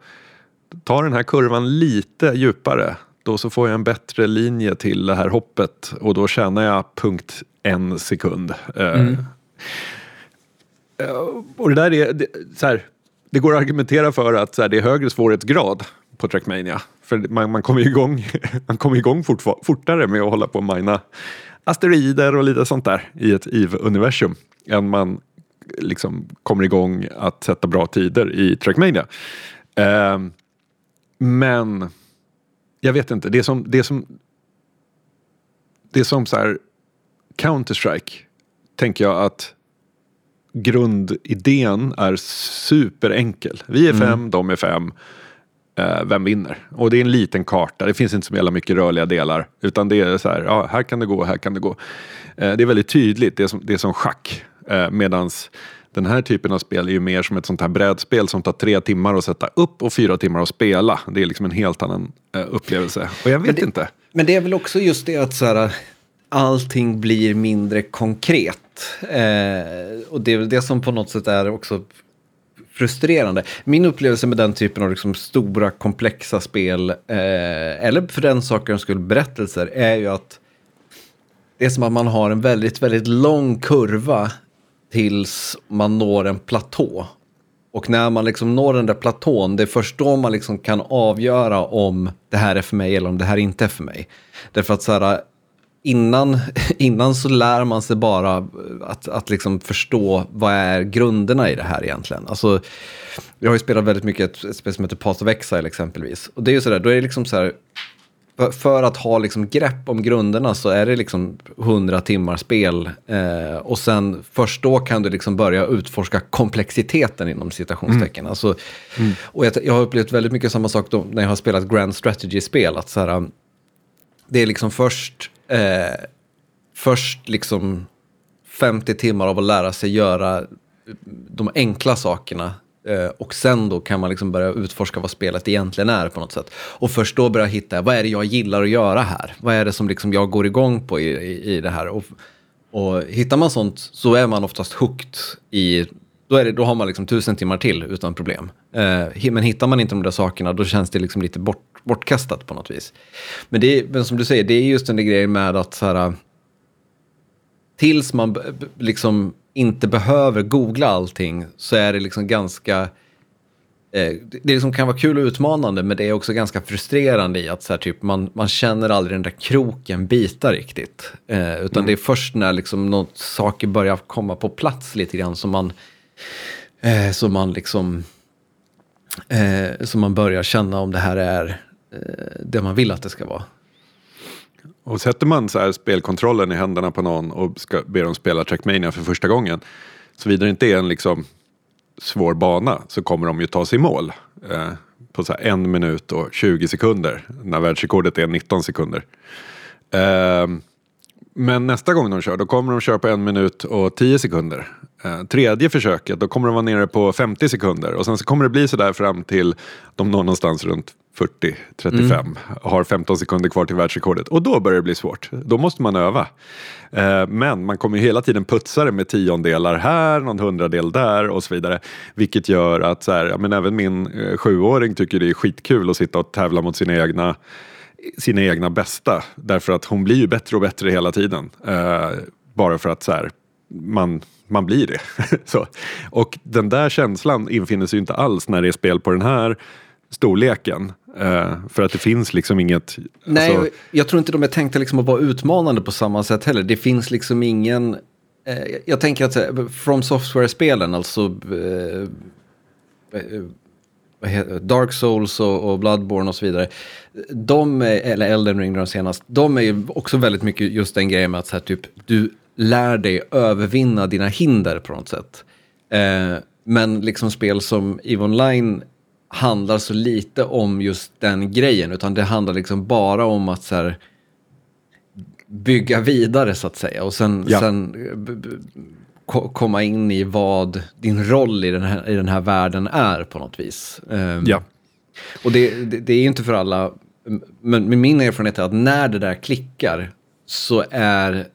S2: tar den här kurvan lite djupare då så får jag en bättre linje till det här hoppet och då tjänar jag punkt en sekund. Eh, eh, och det där är, det, så här, det går att argumentera för att så här, det är högre svårighetsgrad på Trackmania. För man, man kommer ju igång, man kommer igång fort, fortare med att hålla på och mina asteroider och lite sånt där i ett EVE-universum än man liksom kommer igång att sätta bra tider i Trackmania. Ehm, men jag vet inte, det som, det är som, det som så här Counter-Strike tänker jag att grundidén är superenkel. Vi är fem, de är fem. eh, vem vinner? Och det är en liten karta, det finns inte så jävla mycket rörliga delar. Utan det är så här, ja, här kan det gå, här kan det gå. Eh, det är väldigt tydligt, det är som, det är som schack. Eh, medans den här typen av spel är ju mer som ett sånt här brädspel som tar tre timmar att sätta upp och fyra timmar att spela. Det är liksom en helt annan eh, upplevelse. Och jag vet
S1: Men det-
S2: inte.
S1: Men det är väl också just det att så här, allting blir mindre konkret. Eh, och det är väl det som på något sätt är också frustrerande. Min upplevelse med den typen av liksom stora komplexa spel, eh, eller för den sakens skull berättelser, är ju att det är som att man har en väldigt, väldigt lång kurva tills man når en platå. Och när man liksom når den där platån, det är först då man liksom kan avgöra om det här är för mig eller om det här inte är för mig. Därför att så här, innan, innan så lär man sig bara att, att liksom förstå vad är grunderna i det här egentligen. Alltså, jag har ju spelat väldigt mycket ett, ett spel som heter Path of Exile exempelvis. Och det är ju sådär, då är det liksom så här, för, att ha liksom grepp om grunderna så är det liksom 100 timmar spel. Eh, och sen först då kan du liksom börja utforska komplexiteten inom citationstecken. Alltså, Och jag, jag har upplevt väldigt mycket samma sak då, när jag har spelat Grand Strategy-spel. Att så här, det är liksom först, eh, först liksom 50 timmar av att lära sig göra de enkla sakerna. Eh, och sen då kan man liksom börja utforska vad spelet egentligen är på något sätt. Och först då börja hitta, vad är det jag gillar att göra här? Vad är det som liksom jag går igång på i, i, i det här? Och, och hittar man sånt så är man oftast hooked i, då, är det, då har man liksom tusen timmar till utan problem. Eh, men hittar man inte de där sakerna då känns det liksom lite bort, bortkastat på något vis. Men, det är, men som du säger, det är just den där grejen med att så här, tills man liksom inte behöver googla allting så är det liksom ganska... Eh, det liksom kan vara kul och utmanande men det är också ganska frustrerande i att så här, typ, man, man känner aldrig den där kroken bita riktigt. Eh, utan det är först när liksom något, saker börjar komma på plats lite grann som man, eh, som man liksom... Eh, som man börjar känna om det här är eh, det man vill att det ska vara.
S2: Och sätter man så här spelkontrollen i händerna på någon och ska be dem spela Trackmania för första gången. Såvida det inte är en liksom svår bana så kommer de ju ta sig i mål. Eh, på så här en minut och 20 sekunder. När världsrekordet är 19 sekunder. Eh, men nästa gång de kör, då kommer de köra på en minut och 10 sekunder. Eh, tredje försöket, då kommer de vara nere på 50 sekunder. Och sen så kommer det bli sådär fram till de når någonstans runt 40-35. Har 15 sekunder kvar till världsrekordet. Och då börjar det bli svårt. Då måste man öva. Eh, men man kommer ju hela tiden putsa det med tiondelar här, någon hundradel där och så vidare. Vilket gör att så här, men även min eh, sjuåring tycker det är skitkul att sitta och tävla mot sina egna sina egna bästa. Därför att hon blir ju bättre och bättre hela tiden. Eh, bara för att så här, man, man blir det. så. Och den där känslan infinner sig ju inte alls när det är spel på den här storleken. Eh, för att det finns liksom inget...
S1: Nej,
S2: alltså,
S1: jag tror inte de är tänkta liksom att vara utmanande på samma sätt heller. Det finns liksom ingen... Eh, jag tänker att här, From Software-spelen, alltså eh, eh, Dark Souls och, och Bloodborne och så vidare. De, är, eller Elden Ring då senast, de är ju också väldigt mycket just den grejen med att så här, typ, du lär dig övervinna dina hinder på något sätt. Eh, men liksom spel som EVE Online handlar så lite om just den grejen, utan det handlar liksom bara om att så här, bygga vidare så att säga. Och sen,
S2: Ja.
S1: sen ko- komma in i vad din roll i den här, i den här världen är på något vis. Ehm,
S2: ja.
S1: och det, det, det är ju inte för alla, men, min erfarenhet är att när det där klickar så är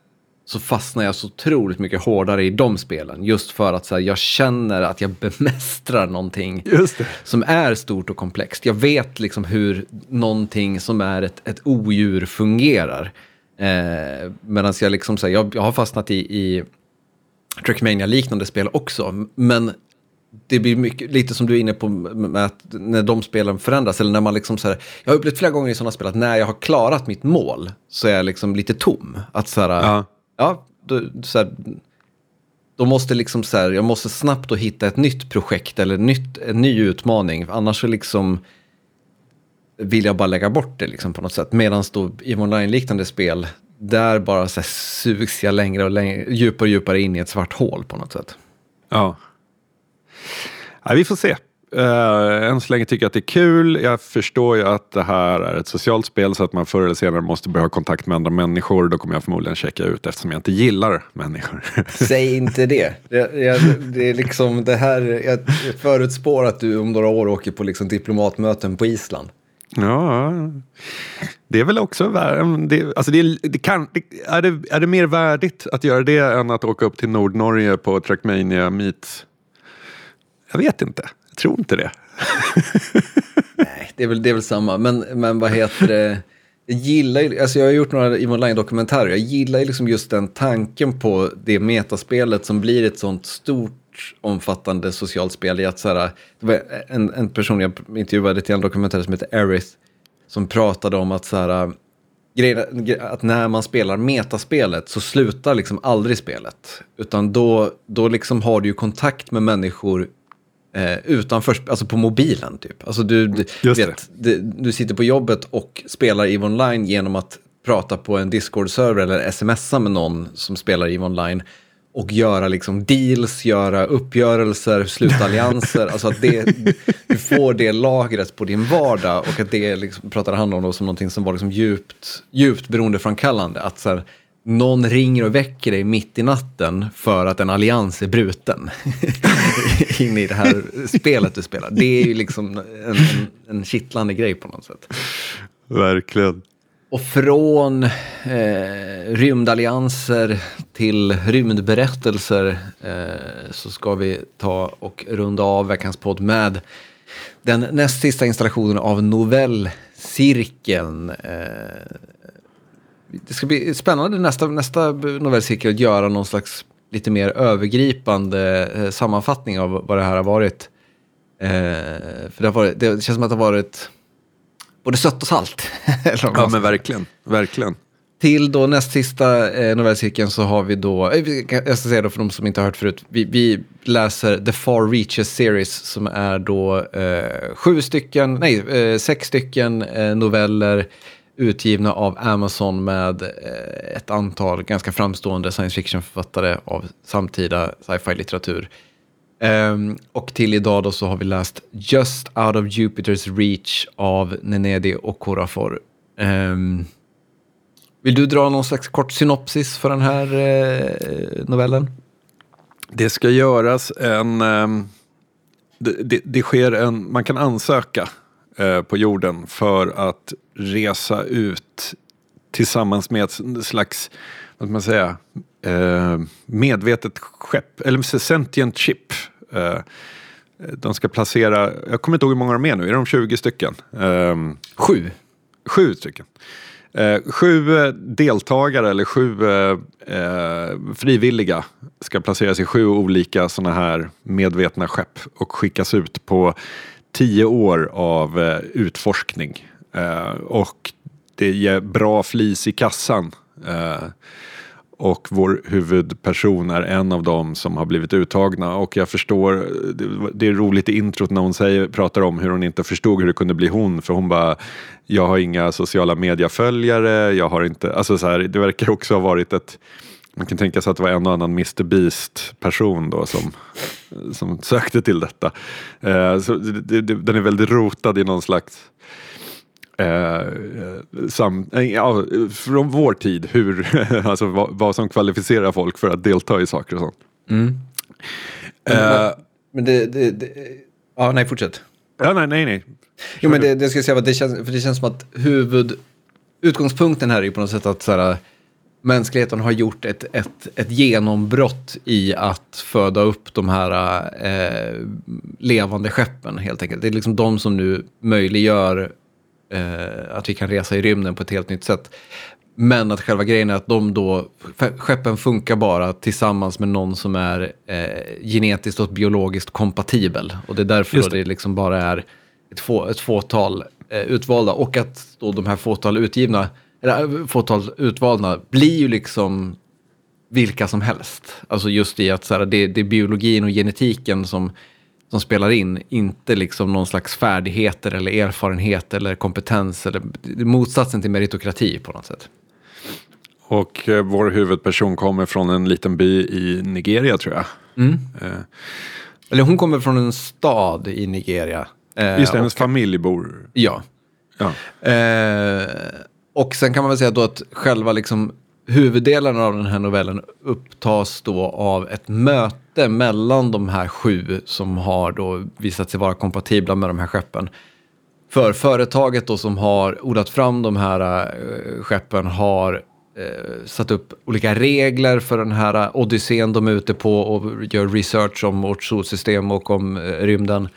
S1: så fastnar jag så otroligt mycket hårdare i de spelen. Just för att så här, jag känner att jag bemästrar någonting som är stort och komplext. Jag vet liksom hur någonting som är ett, ett odjur fungerar. Eh, Medan jag liksom, så här, jag, jag har fastnat i, i Trackmania-liknande spel också. Men det blir mycket, lite som du är inne på med att när de spelen förändras. Eller när man liksom så här, jag har upplevt flera gånger i sådana spel att när jag har klarat mitt mål så är jag liksom lite tom. Att så här,
S2: Ja.
S1: ja, då, så här, då måste liksom så här, jag måste snabbt då hitta ett nytt projekt eller nytt, en ny utmaning. Annars så liksom vill jag bara lägga bort det liksom på något sätt. Medan då i online-liknande spel, där bara så här sugs jag längre och längre, djupare och djupare in i ett svart hål på något sätt.
S2: Ja. ja vi får se. Uh, än så länge tycker jag att det är kul. Jag förstår ju att det här är ett socialt spel så att man förr eller senare måste börja ha kontakt med andra människor. Då kommer jag förmodligen checka ut eftersom jag inte gillar människor.
S1: Säg inte det. Det, jag, det är liksom det här, jag förutspår att du om några år åker på liksom diplomatmöten på Island.
S2: Ja, det är väl också det, alltså det, det kan, det, är, det, är det mer värdigt att göra det än att åka upp till Nordnorge på Trackmania Meet? Jag vet inte, jag tror inte det.
S1: Nej, det är väl, det är väl samma, men, men vad heter det? Jag gillar alltså jag har gjort några EVE Online-dokumentärer, jag gillar liksom just den tanken på det metaspelet som blir ett sånt stort omfattande socialt spel i att så här, det var en, en person jag intervjuade till en dokumentär som heter Erith som pratade om att så här, grejen, att när man spelar metaspelet så slutar liksom aldrig spelet. Utan då, då liksom har du ju kontakt med människor eh, utanför, alltså på mobilen typ. Alltså du, du, vet, du, du sitter på jobbet och spelar EVE Online genom att prata på en Discord-server eller smsa med någon som spelar EVE Online och göra liksom deals, göra uppgörelser, sluta allianser. alltså att det, du får det lagret på din vardag och att det liksom, pratade han om som någonting som var liksom djupt, djupt beroendeframkallande. Att så här, någon ringer och väcker dig mitt i natten för att en allians är bruten in i det här spelet du spelar. Det är ju liksom en, en, en kittlande grej på något sätt.
S2: Verkligen.
S1: Och från eh, rymdallianser till rymdberättelser eh, så ska vi ta och runda av veckans podd med den näst sista installationen av novellcirkeln. Eh, det ska bli spännande nästa, nästa novellcirkel att göra någon slags lite mer övergripande eh, sammanfattning av vad det här har varit. Eh, för det, har varit, det känns som att det har varit både sött och salt.
S2: ja men verkligen, verkligen.
S1: Till då näst sista eh, novellcirkeln så har vi då, eh, jag ska säga då för de som inte har hört förut, vi, vi läser The Far Reaches Series som är då eh, sju stycken, nej, eh, sex stycken eh, noveller utgivna av Amazon med eh, ett antal ganska framstående science fiction-författare av samtida sci-fi-litteratur. Um, och till idag då så har vi läst Just Out of Jupiter's Reach av Nenedi och Korafor. Um, ehm, vill du dra någon slags kort synopsis för den här uh, novellen?
S2: Det ska göras en... Um, det, det, det, sker en... Man kan ansöka uh, på jorden för att resa ut tillsammans med ett slags, vad ska man säga, uh, medvetet skepp, eller sentient chip de ska placera, jag kommer inte ihåg hur många de är nu, är de 20 stycken?
S1: Ehm, sju.
S2: Sju stycken. Eh, sju eh, deltagare eller sju frivilliga ska placeras i sju olika sådana här medvetna skepp och skickas ut på tio år av utforskning. och det ger bra flis i kassan. Och vår huvudperson är en av dem som har blivit uttagna. Och jag förstår, det är roligt i introt när hon säger, pratar om hur hon inte förstod hur det kunde bli hon. För hon bara, jag har inga sociala medieföljare, jag har inte, alltså så här, det verkar också ha varit ett man kan tänka sig att det var en och annan Mr Beast person då som, som sökte till detta. Eh, så det, det, den är väldigt rotad i någon slags Eh, sam, eh, ja, från vår tid, hur, alltså vad, vad, som kvalificerar folk för att delta i saker och sånt.
S1: Mm. Eh, men det, det, det, ja nej fortsätt.
S2: Ja, nej, nej, nej.
S1: Jo, men det, det ska jag säga, det känns, för det känns som att huvud, utgångspunkten här är ju på något sätt att så här, mänskligheten har gjort ett, ett, ett genombrott i att föda upp de här eh, levande skeppen helt enkelt. Det är liksom de som nu möjliggör eh, att vi kan resa i rymden på ett helt nytt sätt. Men att själva grejen är att de då, skeppen funkar bara tillsammans med någon som är eh, genetiskt och biologiskt kompatibel. Och det är därför det. det liksom bara är ett, få, ett fåtal eh, utvalda. Och att då de här fåtal utgivna, eller eh, fåtal utvalda blir ju liksom vilka som helst. Alltså just i att så här, det, det är biologin och genetiken som som spelar in, inte liksom någon slags färdigheter eller erfarenhet eller kompetens eller motsatsen till meritokrati på något sätt.
S2: Och eh, vår huvudperson kommer från en liten by i Nigeria tror jag.
S1: Mm.
S2: Eh,
S1: Eller hon kommer från en stad i Nigeria. Eh,
S2: Just det, hennes familj bor...
S1: Ja.
S2: Ja.
S1: Eh, och sen kan man väl säga då att själva liksom huvuddelen av den här novellen upptas då av ett möte mellan de här sju som har då visat sig vara kompatibla med de här skeppen. För företaget då som har odlat fram de här eh, skeppen har eh, satt upp olika regler för den här eh, odyssén de är ute på och gör research om vårt solsystem och om eh, rymden.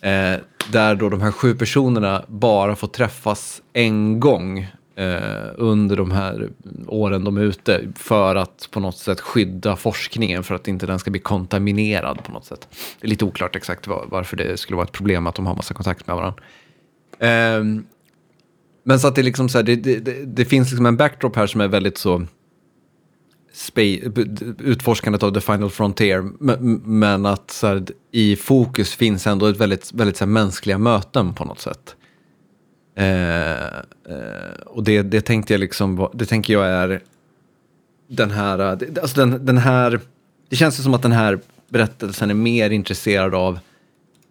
S1: Eh, där då de här sju personerna bara får träffas en gång eh, under de här åren de är ute för att på något sätt skydda forskningen för att inte den ska bli kontaminerad på något sätt. Det är lite oklart exakt var, varför det skulle vara ett problem att de har massa kontakt med varandra. Eh, men så att det, är liksom så här, det, det, det, det finns liksom en backdrop här som är väldigt så utforskandet av the final frontier. Men, men att så här, i fokus finns ändå ett väldigt, väldigt så här, mänskliga möten på något sätt. Eh, eh, och det, det tänkte jag liksom, det tänker jag är den här, eh, det, alltså den, den här, det känns som att den här berättelsen är mer intresserad av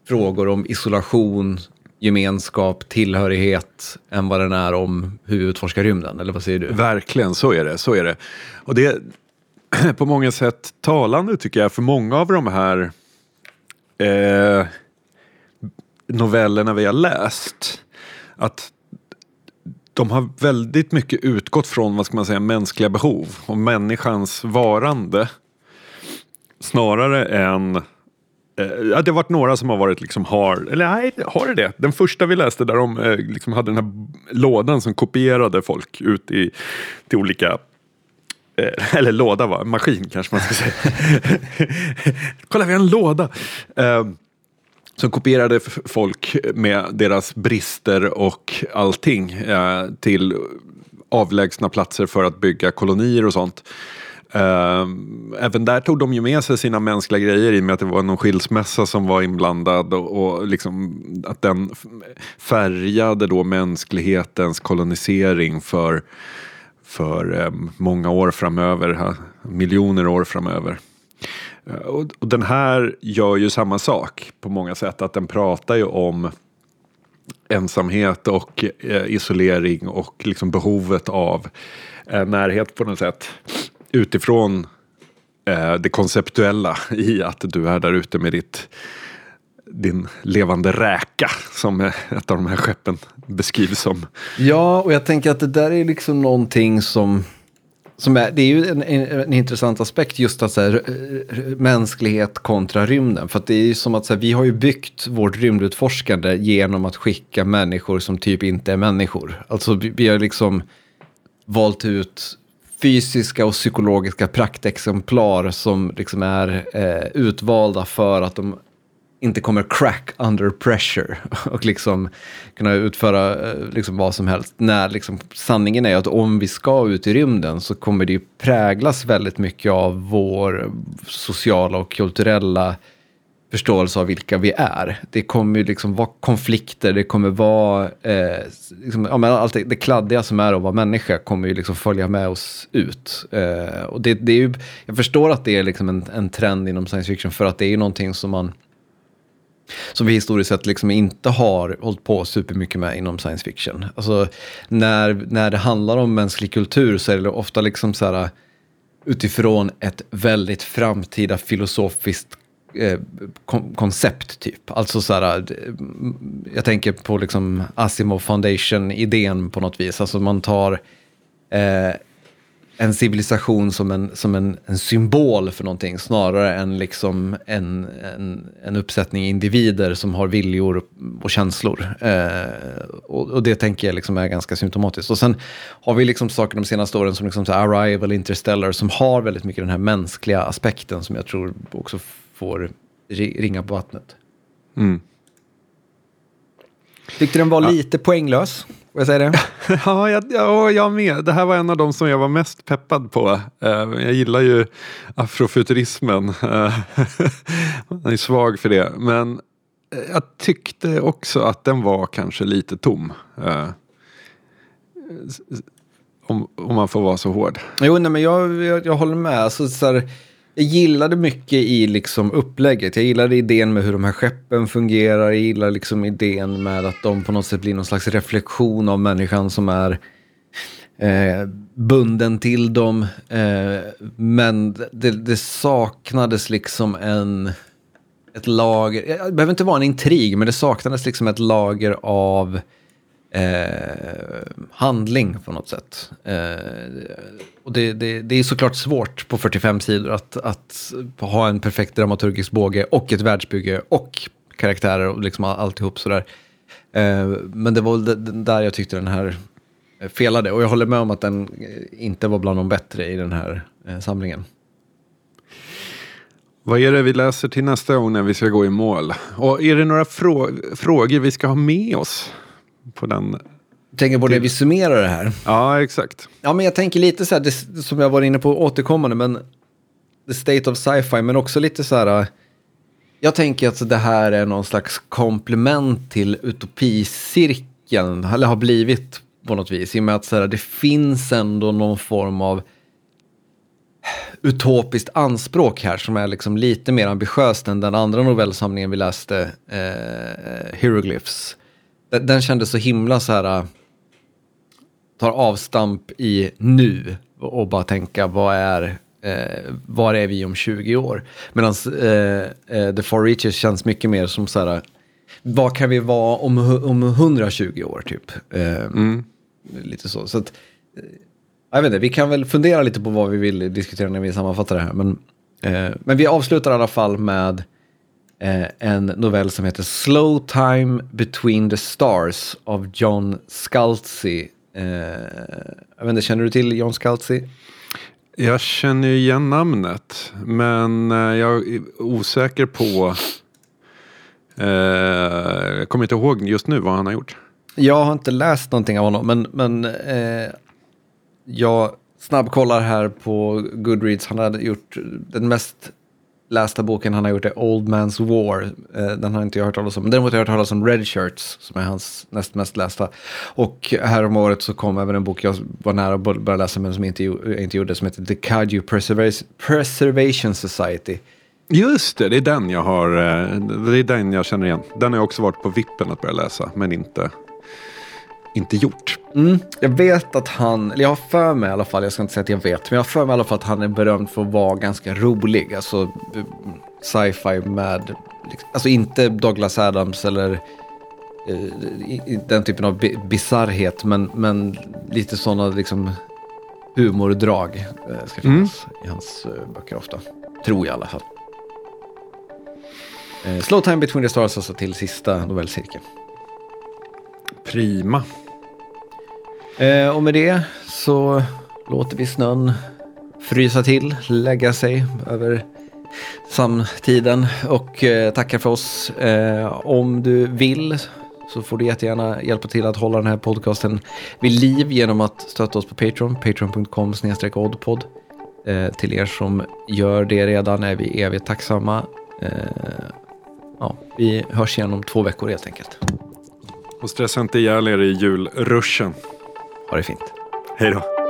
S1: frågor om isolation, gemenskap, tillhörighet än vad den är om hur vi utforskar rymden. Eller vad säger du?
S2: Verkligen, så är det. Så är det. Och det är på många sätt talande tycker jag, för många av de här eh, novellerna vi har läst, att de har väldigt mycket utgått från, vad ska man säga, mänskliga behov och människans varande. Snarare än Eh, Ja, det har varit några som har varit liksom har, eller nej, har det det? Den första vi läste där de eh, liksom hade den här lådan som kopierade folk ut i, till olika eh, eller låda va, maskin kanske man ska säga. Kolla vi har en låda. Eh, som kopierade folk med deras brister och allting eh, till avlägsna platser för att bygga kolonier och sånt. Eh, även där tog de ju med sig sina mänskliga grejer i och med att det var någon skilsmässa som var inblandad och, och liksom att den färgade då mänsklighetens kolonisering för, för eh, många år framöver, miljoner år framöver. Eh, och, och den här gör ju samma sak på många sätt, att den pratar ju om ensamhet och eh, isolering och liksom behovet av eh, närhet på något sätt. Utifrån eh, det konceptuella i att du är där ute med ditt din levande räka som eh, ett av de här skeppen beskrivs som.
S1: Ja, och jag tänker att det där är liksom någonting som som är, det är ju en, en, en intressant aspekt just att så här, eh, mänsklighet kontra rymden. För att det är ju som att så här, vi har ju byggt vårt rymdutforskande genom att skicka människor som typ inte är människor. Alltså vi, vi har liksom valt ut fysiska och psykologiska praktexemplar som liksom är eh, utvalda för att de inte kommer crack under pressure och liksom kunna utföra eh, liksom vad som helst. När liksom, sanningen är att om vi ska ut i rymden så kommer det ju präglas väldigt mycket av vår sociala och kulturella förståelse av vilka vi är. Det kommer ju liksom vara konflikter, det kommer vara, eh, liksom, ja, men allt det, det kladdiga som är att vara människa kommer ju liksom följa med oss ut. Eh, och det, det är ju, jag förstår att det är liksom en, en trend inom science fiction för att det är ju någonting som man som vi historiskt sett liksom inte har hållit på supermycket med inom science fiction. Alltså, när, när det handlar om mänsklig kultur så är det ofta liksom så här, utifrån ett väldigt framtida filosofiskt eh, kon- koncept typ. Alltså så här, mm, jag tänker på liksom Asimov Foundation-idén på något vis. Alltså man tar eh, en civilisation som en, som en, en symbol för någonting snarare än liksom en, en, en uppsättning individer som har viljor och känslor. Eh, och, och det tänker jag liksom är ganska symptomatiskt. Och sen har vi liksom saker de senaste åren som liksom så Arrival, Interstellar som har väldigt mycket den här mänskliga aspekten som jag tror också får ri- ringa på vattnet.
S2: Mm.
S1: Tyckte den var lite poänglös, jag säga det?
S2: Ja, jag, ja, jag med. Det här var en av de som jag var mest peppad på. Eh, Jag gillar ju afrofuturismen. Eh, Jag är svag för det. Men eh, jag tyckte också att den var kanske lite tom. Om, om man får vara så hård.
S1: Jo, nej, men jag, jag, jag håller med. Alltså, så här, jag gillade mycket i liksom upplägget. Jag gillade idén med hur de här skeppen fungerar. Jag gillar liksom idén med att de på något sätt blir någon slags reflektion av människan som är eh, bunden till dem. Eh, men det, det, saknades liksom en... Ett lager, eh, det behöver inte vara en intrig, men det saknades liksom ett lager av eh, handling på något sätt. Eh, och det, det, det, är såklart svårt på 45 sidor att, att ha en perfekt dramaturgisk båge och ett världsbygge och karaktärer och liksom alltihop sådär. Eh, men det var väl där jag tyckte den här felade. Och jag håller med om att den eh, inte var bland de bättre i den här eh, samlingen.
S2: Vad är det vi läser till nästa gång när vi ska gå i mål? Och är det några frå frågor vi ska ha med oss på den?
S1: tänker på det vi summerar det här.
S2: Ja, exakt.
S1: Ja, men jag tänker lite så här, det, som jag var inne på återkommande, men the state of sci-fi, men också lite så här. Jag tänker att det här är någon slags komplement till utopicirkeln, eller har blivit på något vis. I och med att så här, det finns ändå någon form av utopiskt anspråk här som är liksom lite mer ambitiöst än den andra novellsamlingen vi läste, eh, Hieroglyphs. Den, den kändes så himla så här, tar avstamp i nu och bara tänka vad är, eh, var är vi om 20 år? Medan eh, eh, The Far Reaches känns mycket mer som så här, vad kan vi vara om, om 120 år typ? Eh, mm. Lite så. så att, eh, jag vet inte, vi kan väl fundera lite på vad vi vill diskutera när vi sammanfattar det här. Men, eh, men vi avslutar i alla fall med en novell som heter Slow Time Between the Stars av John Scalzi. Eh, jag vet inte, känner du till John Scalzi?
S2: Jag känner igen namnet, men eh, jag är osäker på... Eh, jag kommer inte ihåg just nu vad han har gjort.
S1: Jag har inte läst någonting av honom, men, men eh, jag snabbkollar här på Goodreads. Han hade gjort den mest lästa boken han har gjort är Old Man's War. Eh, den har inte jag hört talas om. Däremot har jag hört talas om Red Shirts som är hans näst mest lästa. Och här om året så kom även en bok jag var nära att börja läsa men som inte, inte gjorde som heter The Kaju Preservation Society.
S2: Just det, det är den jag har, eh, det är den jag känner igen. Den har jag också varit på vippen att börja läsa, men inte inte gjort.
S1: Mm, jag vet att han, eller jag har för mig i alla fall, jag ska inte säga att jag vet, men jag har för mig i alla fall att han är berömd för att vara ganska rolig. Alltså sci-fi med, liksom, alltså inte Douglas Adams eller eh, den typen av bisarrhet, men, men lite sådana liksom humordrag eh, ska finnas mm. i hans eh, böcker ofta. Tror jag i alla fall. Eh, Slow Time Between the Stars alltså till sista novellcirkeln.
S2: Prima.
S1: Eh, och med det så låter vi snön frysa till, lägga sig över samtiden och eh, tackar för oss. Eh, om du vill så får du jättegärna hjälpa till att hålla den här podcasten vid liv genom att stötta oss på Patreon, patreon.com oddpod. Eh, till er som gör det redan är vi evigt tacksamma. Eh, ja, vi hörs igen om två veckor helt enkelt.
S2: Och stressa inte ihjäl er i julruschen.
S1: Ha det fint.
S2: Hej då.